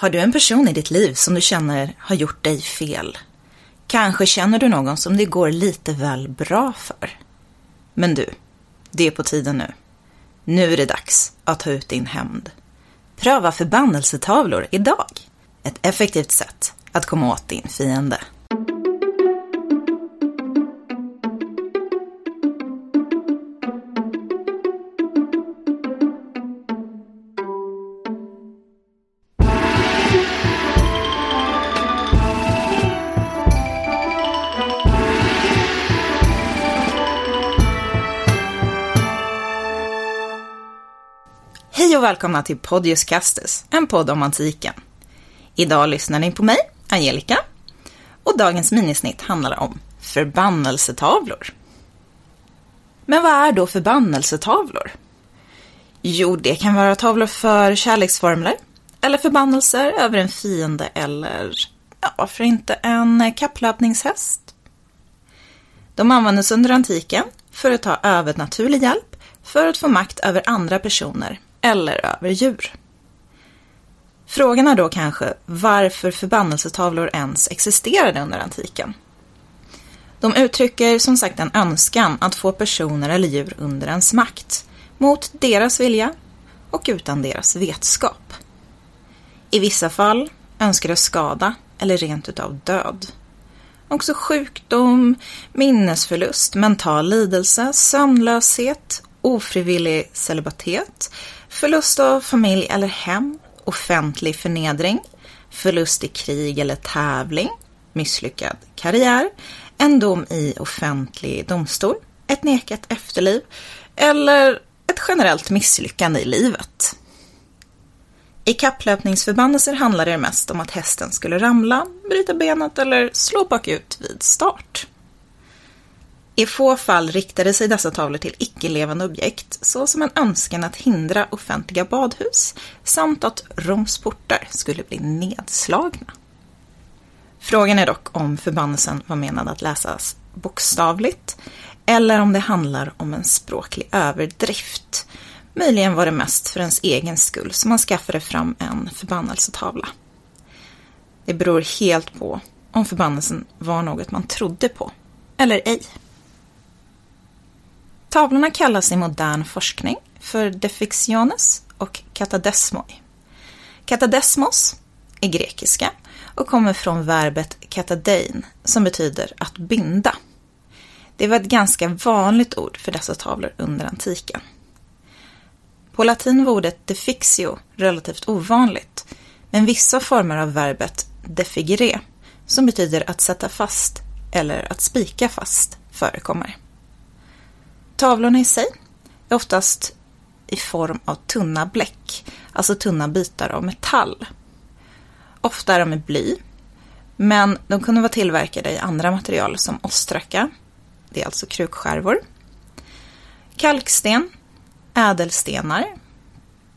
Har du en person i ditt liv som du känner har gjort dig fel? Kanske känner du någon som det går lite väl bra för? Men du, det är på tiden nu. Nu är det dags att ta ut din hämnd. Pröva förbannelsetavlor idag. Ett effektivt sätt att komma åt din fiende. Hej och välkomna till Podius Castus, en podd om antiken. Idag lyssnar ni på mig, Angelica, och dagens minisnitt handlar om förbannelsetavlor. Men vad är då förbannelsetavlor? Jo, det kan vara tavlor för kärleksformler, eller förbannelser över en fiende eller, ja, varför inte en kapplöpningshäst? De användes under antiken för att ta övernaturlig hjälp för att få makt över andra personer eller över djur. Frågan är då kanske varför förbannelsetavlor ens existerade under antiken. De uttrycker som sagt en önskan att få personer eller djur under ens makt, mot deras vilja och utan deras vetskap. I vissa fall önskades skada eller rent utav död. Också sjukdom, minnesförlust, mental lidelse, sömnlöshet, ofrivillig celibatet, förlust av familj eller hem, offentlig förnedring, förlust i krig eller tävling, misslyckad karriär, en dom i offentlig domstol, ett nekat efterliv eller ett generellt misslyckande i livet. I kapplöpningsförbannelser handlade det mest om att hästen skulle ramla, bryta benet eller slå bakut vid start. I få fall riktade sig dessa tavlor till icke-levande objekt, såsom en önskan att hindra offentliga badhus samt att Roms portar skulle bli nedslagna. Frågan är dock om förbannelsen var menad att läsas bokstavligt eller om det handlar om en språklig överdrift. Möjligen var det mest för ens egen skull som man skaffade fram en förbannelsetavla. Det beror helt på om förbannelsen var något man trodde på eller ej. Tavlorna kallas i modern forskning för Defixiones och katadesmoi. Katadesmos är grekiska och kommer från verbet katadein som betyder att binda. Det var ett ganska vanligt ord för dessa tavlor under antiken. På latin var ordet defixio relativt ovanligt, men vissa former av verbet defigere, som betyder att sätta fast eller att spika fast, förekommer. Tavlorna i sig är oftast i form av tunna bläck, alltså tunna bitar av metall. Ofta är de i bly, men de kunde vara tillverkade i andra material som ostraka, det är alltså krukskärvor, kalksten, ädelstenar,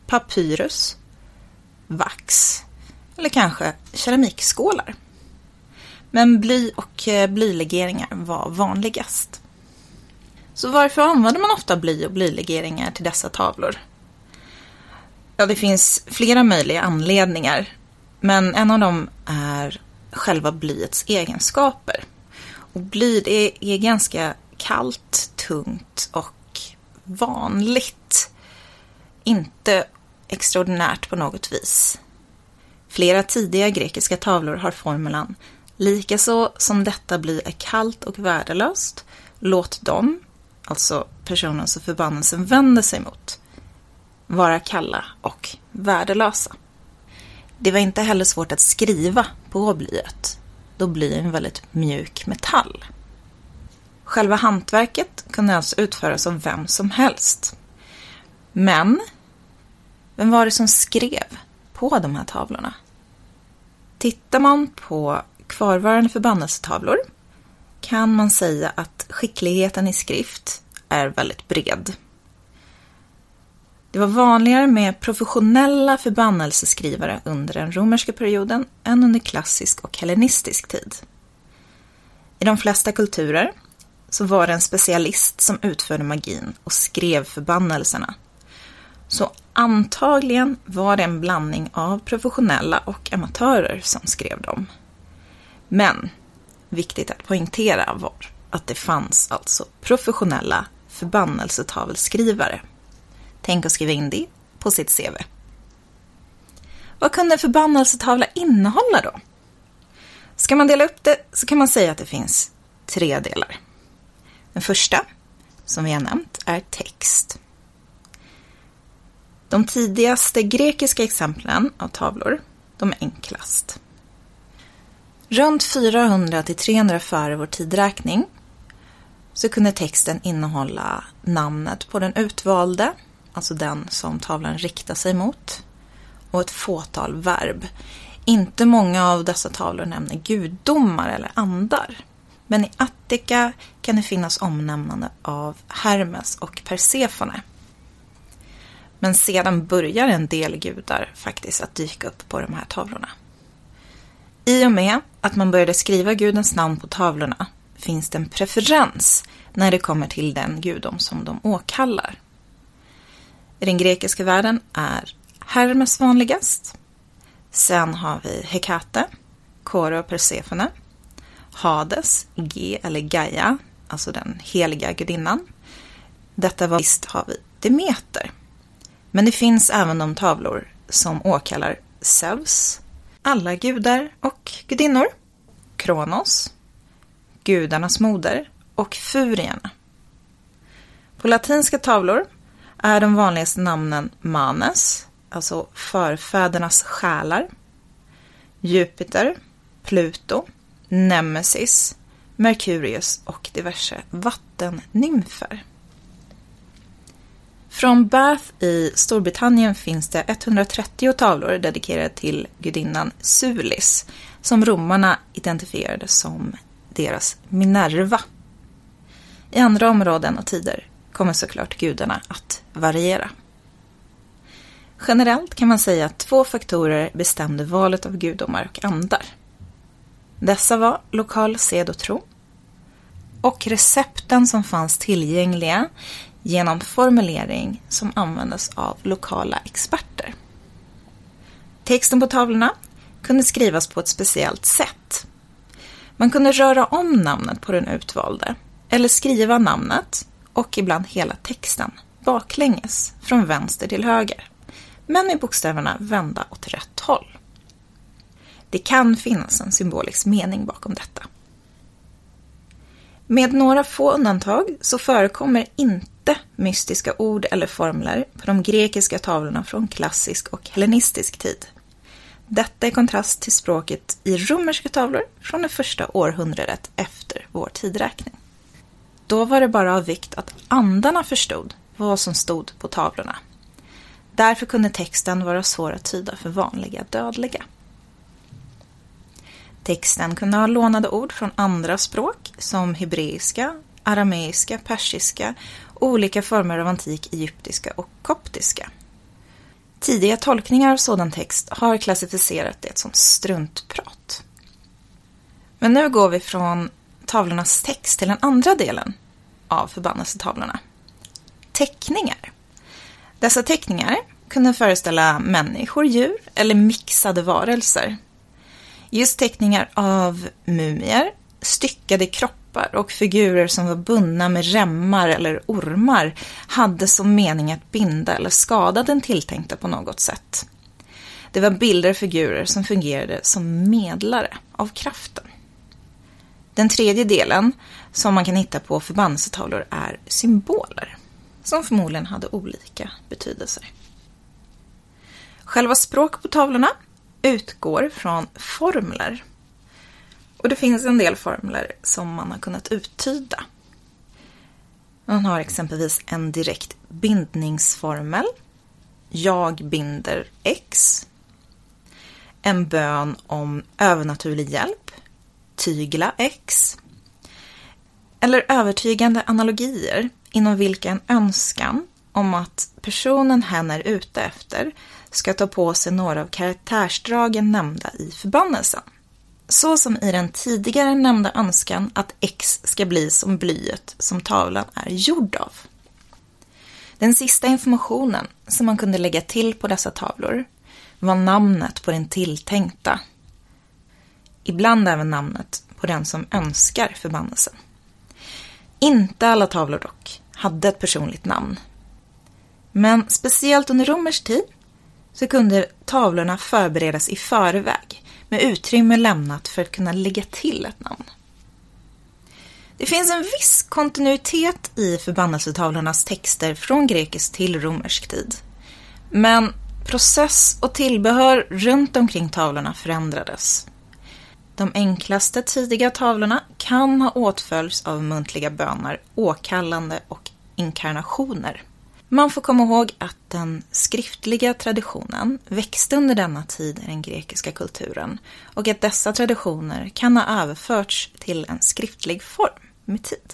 papyrus, vax eller kanske keramikskålar. Men bly och eh, blylegeringar var vanligast. Så varför använder man ofta bly och blylegeringar till dessa tavlor? Ja, det finns flera möjliga anledningar, men en av dem är själva blyets egenskaper. Och bly det är ganska kallt, tungt och vanligt. Inte extraordinärt på något vis. Flera tidiga grekiska tavlor har formulan Likaså som detta bly är kallt och värdelöst, låt dem, alltså personen som förbannelsen vänder sig mot, vara kalla och värdelösa. Det var inte heller svårt att skriva på blyet, då blir en väldigt mjuk metall. Själva hantverket kunde alltså utföras av vem som helst. Men, vem var det som skrev på de här tavlorna? Tittar man på kvarvarande förbannelsetavlor kan man säga att skickligheten i skrift är väldigt bred. Det var vanligare med professionella förbannelseskrivare under den romerska perioden än under klassisk och hellenistisk tid. I de flesta kulturer så var det en specialist som utförde magin och skrev förbannelserna. Så antagligen var det en blandning av professionella och amatörer som skrev dem. Men viktigt att poängtera var att det fanns alltså professionella förbannelsetavelskrivare. Tänk att skriva in det på sitt CV. Vad kunde en förbannelsetavla innehålla då? Ska man dela upp det så kan man säga att det finns tre delar. Den första, som vi har nämnt, är text. De tidigaste grekiska exemplen av tavlor, de är enklast. Runt 400 till 300 före vår tidräkning så kunde texten innehålla namnet på den utvalde, alltså den som tavlan riktar sig mot, och ett fåtal verb. Inte många av dessa tavlor nämner gudomar eller andar. Men i Attika kan det finnas omnämnande av Hermes och Persefone. Men sedan börjar en del gudar faktiskt att dyka upp på de här tavlorna. I och med att man började skriva gudens namn på tavlorna finns det en preferens när det kommer till den gudom som de åkallar. I den grekiska världen är Hermes vanligast. Sen har vi Hekate, Kore och Persefone. Hades, G eller Gaia, alltså den heliga gudinnan. Detta var visst har vi Demeter. Men det finns även de tavlor som åkallar Zeus, alla gudar och gudinnor, Kronos, gudarnas moder och furierna. På latinska tavlor är de vanligaste namnen Manes, alltså förfädernas själar, Jupiter, Pluto, Nemesis, Merkurius och diverse vattennymfer. Från Bath i Storbritannien finns det 130 tavlor dedikerade till gudinnan Sulis, som romarna identifierade som deras Minerva. I andra områden och tider kommer såklart gudarna att variera. Generellt kan man säga att två faktorer bestämde valet av gudomar och andar. Dessa var lokal sed och tro och recepten som fanns tillgängliga genom formulering som användes av lokala experter. Texten på tavlorna kunde skrivas på ett speciellt sätt. Man kunde röra om namnet på den utvalde eller skriva namnet och ibland hela texten baklänges från vänster till höger, men med bokstäverna vända åt rätt håll. Det kan finnas en symbolisk mening bakom detta. Med några få undantag så förekommer inte mystiska ord eller formler på de grekiska tavlorna från klassisk och hellenistisk tid. Detta i kontrast till språket i romerska tavlor från det första århundradet efter vår tidräkning. Då var det bara av vikt att andarna förstod vad som stod på tavlorna. Därför kunde texten vara svår att tyda för vanliga dödliga. Texten kunde ha lånade ord från andra språk som hebreiska, arameiska, persiska olika former av antik egyptiska och koptiska. Tidiga tolkningar av sådan text har klassificerat det som struntprat. Men nu går vi från tavlornas text till den andra delen av förbannelsetavlorna. Teckningar. Dessa teckningar kunde föreställa människor, djur eller mixade varelser Just teckningar av mumier, styckade kroppar och figurer som var bundna med remmar eller ormar hade som mening att binda eller skada den tilltänkta på något sätt. Det var bilder och figurer som fungerade som medlare av kraften. Den tredje delen som man kan hitta på förbannelsetavlor är symboler, som förmodligen hade olika betydelser. Själva språket på tavlorna utgår från formler. Och det finns en del formler som man har kunnat uttyda. Man har exempelvis en direkt bindningsformel. Jag binder X. En bön om övernaturlig hjälp. Tygla X. Eller övertygande analogier inom vilka en önskan om att personen hen är ute efter ska ta på sig några av karaktärsdragen nämnda i förbannelsen. Så som i den tidigare nämnda önskan att X ska bli som blyet som tavlan är gjord av. Den sista informationen som man kunde lägga till på dessa tavlor var namnet på den tilltänkta. Ibland även namnet på den som önskar förbannelsen. Inte alla tavlor dock hade ett personligt namn. Men speciellt under romersk tid så kunde tavlorna förberedas i förväg med utrymme lämnat för att kunna lägga till ett namn. Det finns en viss kontinuitet i förbannelsetavlornas texter från grekisk till romersk tid. Men process och tillbehör runt omkring tavlorna förändrades. De enklaste tidiga tavlorna kan ha åtföljts av muntliga böner, åkallande och inkarnationer. Man får komma ihåg att den skriftliga traditionen växte under denna tid i den grekiska kulturen och att dessa traditioner kan ha överförts till en skriftlig form med tid.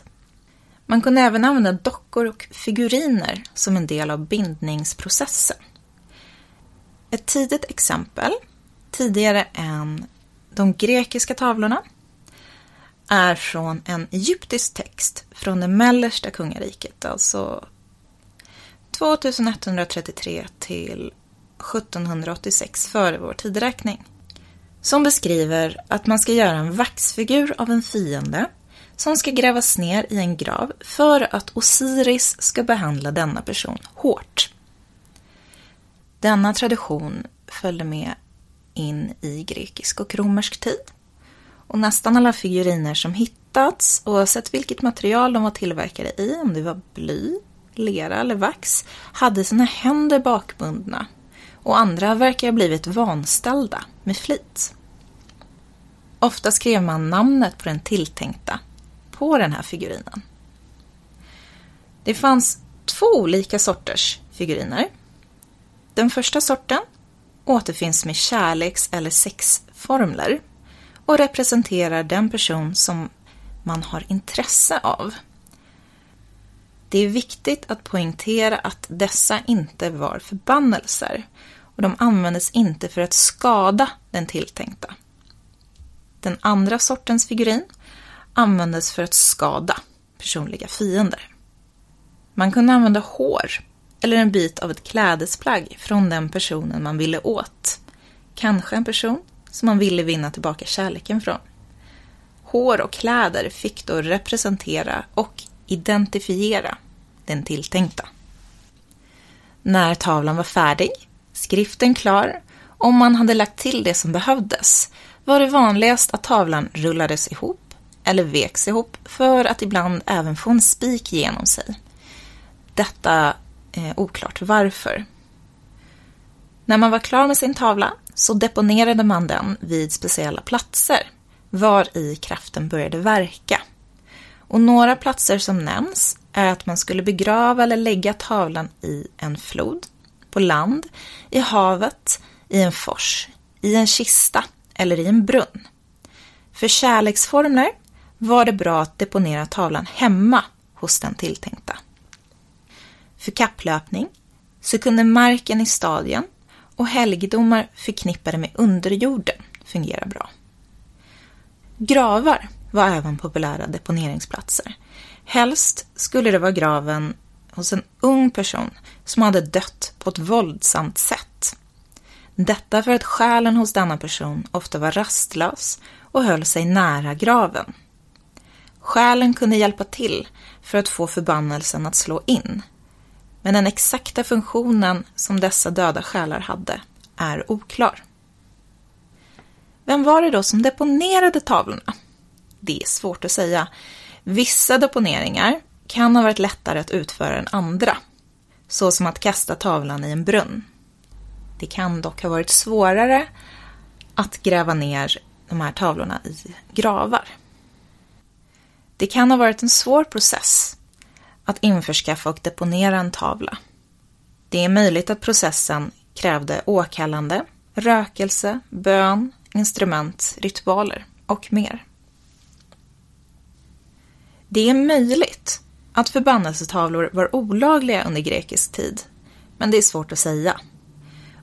Man kunde även använda dockor och figuriner som en del av bindningsprocessen. Ett tidigt exempel, tidigare än de grekiska tavlorna, är från en egyptisk text från det mellersta kungariket, alltså 2133 till 1786 före vår tideräkning. Som beskriver att man ska göra en vaxfigur av en fiende som ska grävas ner i en grav för att Osiris ska behandla denna person hårt. Denna tradition följde med in i grekisk och romersk tid. Och nästan alla figuriner som hittats, oavsett vilket material de var tillverkade i, om det var bly, lera eller vax, hade sina händer bakbundna och andra verkar ha blivit vanställda med flit. Ofta skrev man namnet på den tilltänkta på den här figurinen. Det fanns två olika sorters figuriner. Den första sorten återfinns med kärleks eller sexformler och representerar den person som man har intresse av. Det är viktigt att poängtera att dessa inte var förbannelser och de användes inte för att skada den tilltänkta. Den andra sortens figurin användes för att skada personliga fiender. Man kunde använda hår eller en bit av ett klädesplagg från den personen man ville åt. Kanske en person som man ville vinna tillbaka kärleken från. Hår och kläder fick då representera och identifiera den tilltänkta. När tavlan var färdig, skriften klar och man hade lagt till det som behövdes var det vanligast att tavlan rullades ihop eller veks ihop för att ibland även få en spik genom sig. Detta är oklart varför. När man var klar med sin tavla så deponerade man den vid speciella platser var i kraften började verka. Och några platser som nämns är att man skulle begrava eller lägga tavlan i en flod, på land, i havet, i en fors, i en kista eller i en brunn. För kärleksformler var det bra att deponera tavlan hemma hos den tilltänkta. För kapplöpning så kunde marken i stadien och helgedomar förknippade med underjorden fungera bra. Gravar var även populära deponeringsplatser. Helst skulle det vara graven hos en ung person som hade dött på ett våldsamt sätt. Detta för att själen hos denna person ofta var rastlös och höll sig nära graven. Själen kunde hjälpa till för att få förbannelsen att slå in. Men den exakta funktionen som dessa döda själar hade är oklar. Vem var det då som deponerade tavlorna? Det är svårt att säga. Vissa deponeringar kan ha varit lättare att utföra än andra, så som att kasta tavlan i en brunn. Det kan dock ha varit svårare att gräva ner de här tavlorna i gravar. Det kan ha varit en svår process att införskaffa och deponera en tavla. Det är möjligt att processen krävde åkallande, rökelse, bön, instrument, ritualer och mer. Det är möjligt att förbannelsetavlor var olagliga under grekisk tid, men det är svårt att säga.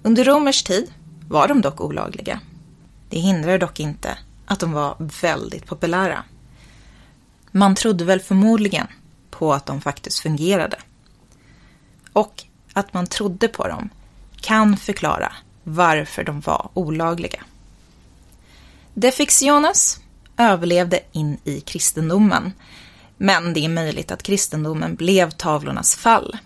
Under romersk tid var de dock olagliga. Det hindrar dock inte att de var väldigt populära. Man trodde väl förmodligen på att de faktiskt fungerade. och att man trodde på dem kan förklara varför de var olagliga. Defixiones överlevde in i kristendomen, men det är möjligt att kristendomen blev tavlornas fall.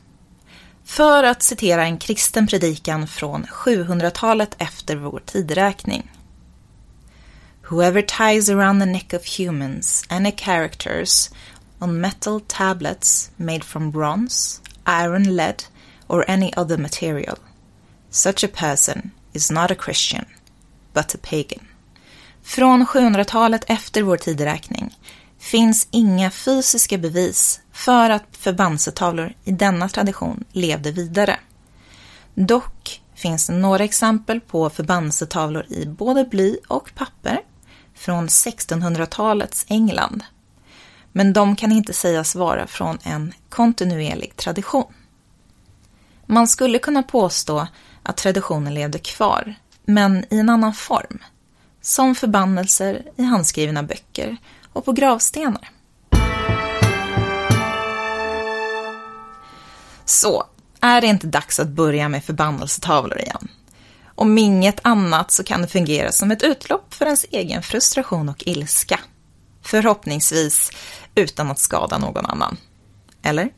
För att citera en kristen predikan från 700-talet efter vår tideräkning. Whoever ties around the neck of humans any characters on metal tablets made from bronze, iron, lead or any other material. Such a person is not a Christian, but a pagan. Från 700-talet efter vår tideräkning finns inga fysiska bevis för att förbannelsetavlor i denna tradition levde vidare. Dock finns det några exempel på förbannelsetavlor i både bly och papper från 1600-talets England. Men de kan inte sägas vara från en kontinuerlig tradition. Man skulle kunna påstå att traditionen levde kvar, men i en annan form. Som förbannelser i handskrivna böcker och på gravstenar. Så, är det inte dags att börja med förbannelsetavlor igen? Om inget annat så kan det fungera som ett utlopp för ens egen frustration och ilska. Förhoppningsvis utan att skada någon annan. Eller?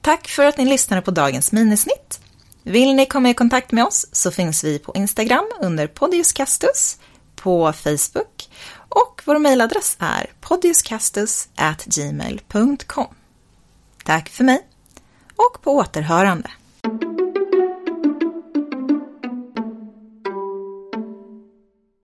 Tack för att ni lyssnade på dagens minisnitt. Vill ni komma i kontakt med oss så finns vi på Instagram under Podius Castus, på Facebook och vår mejladress är podiuscastus@gmail.com. Tack för mig och på återhörande.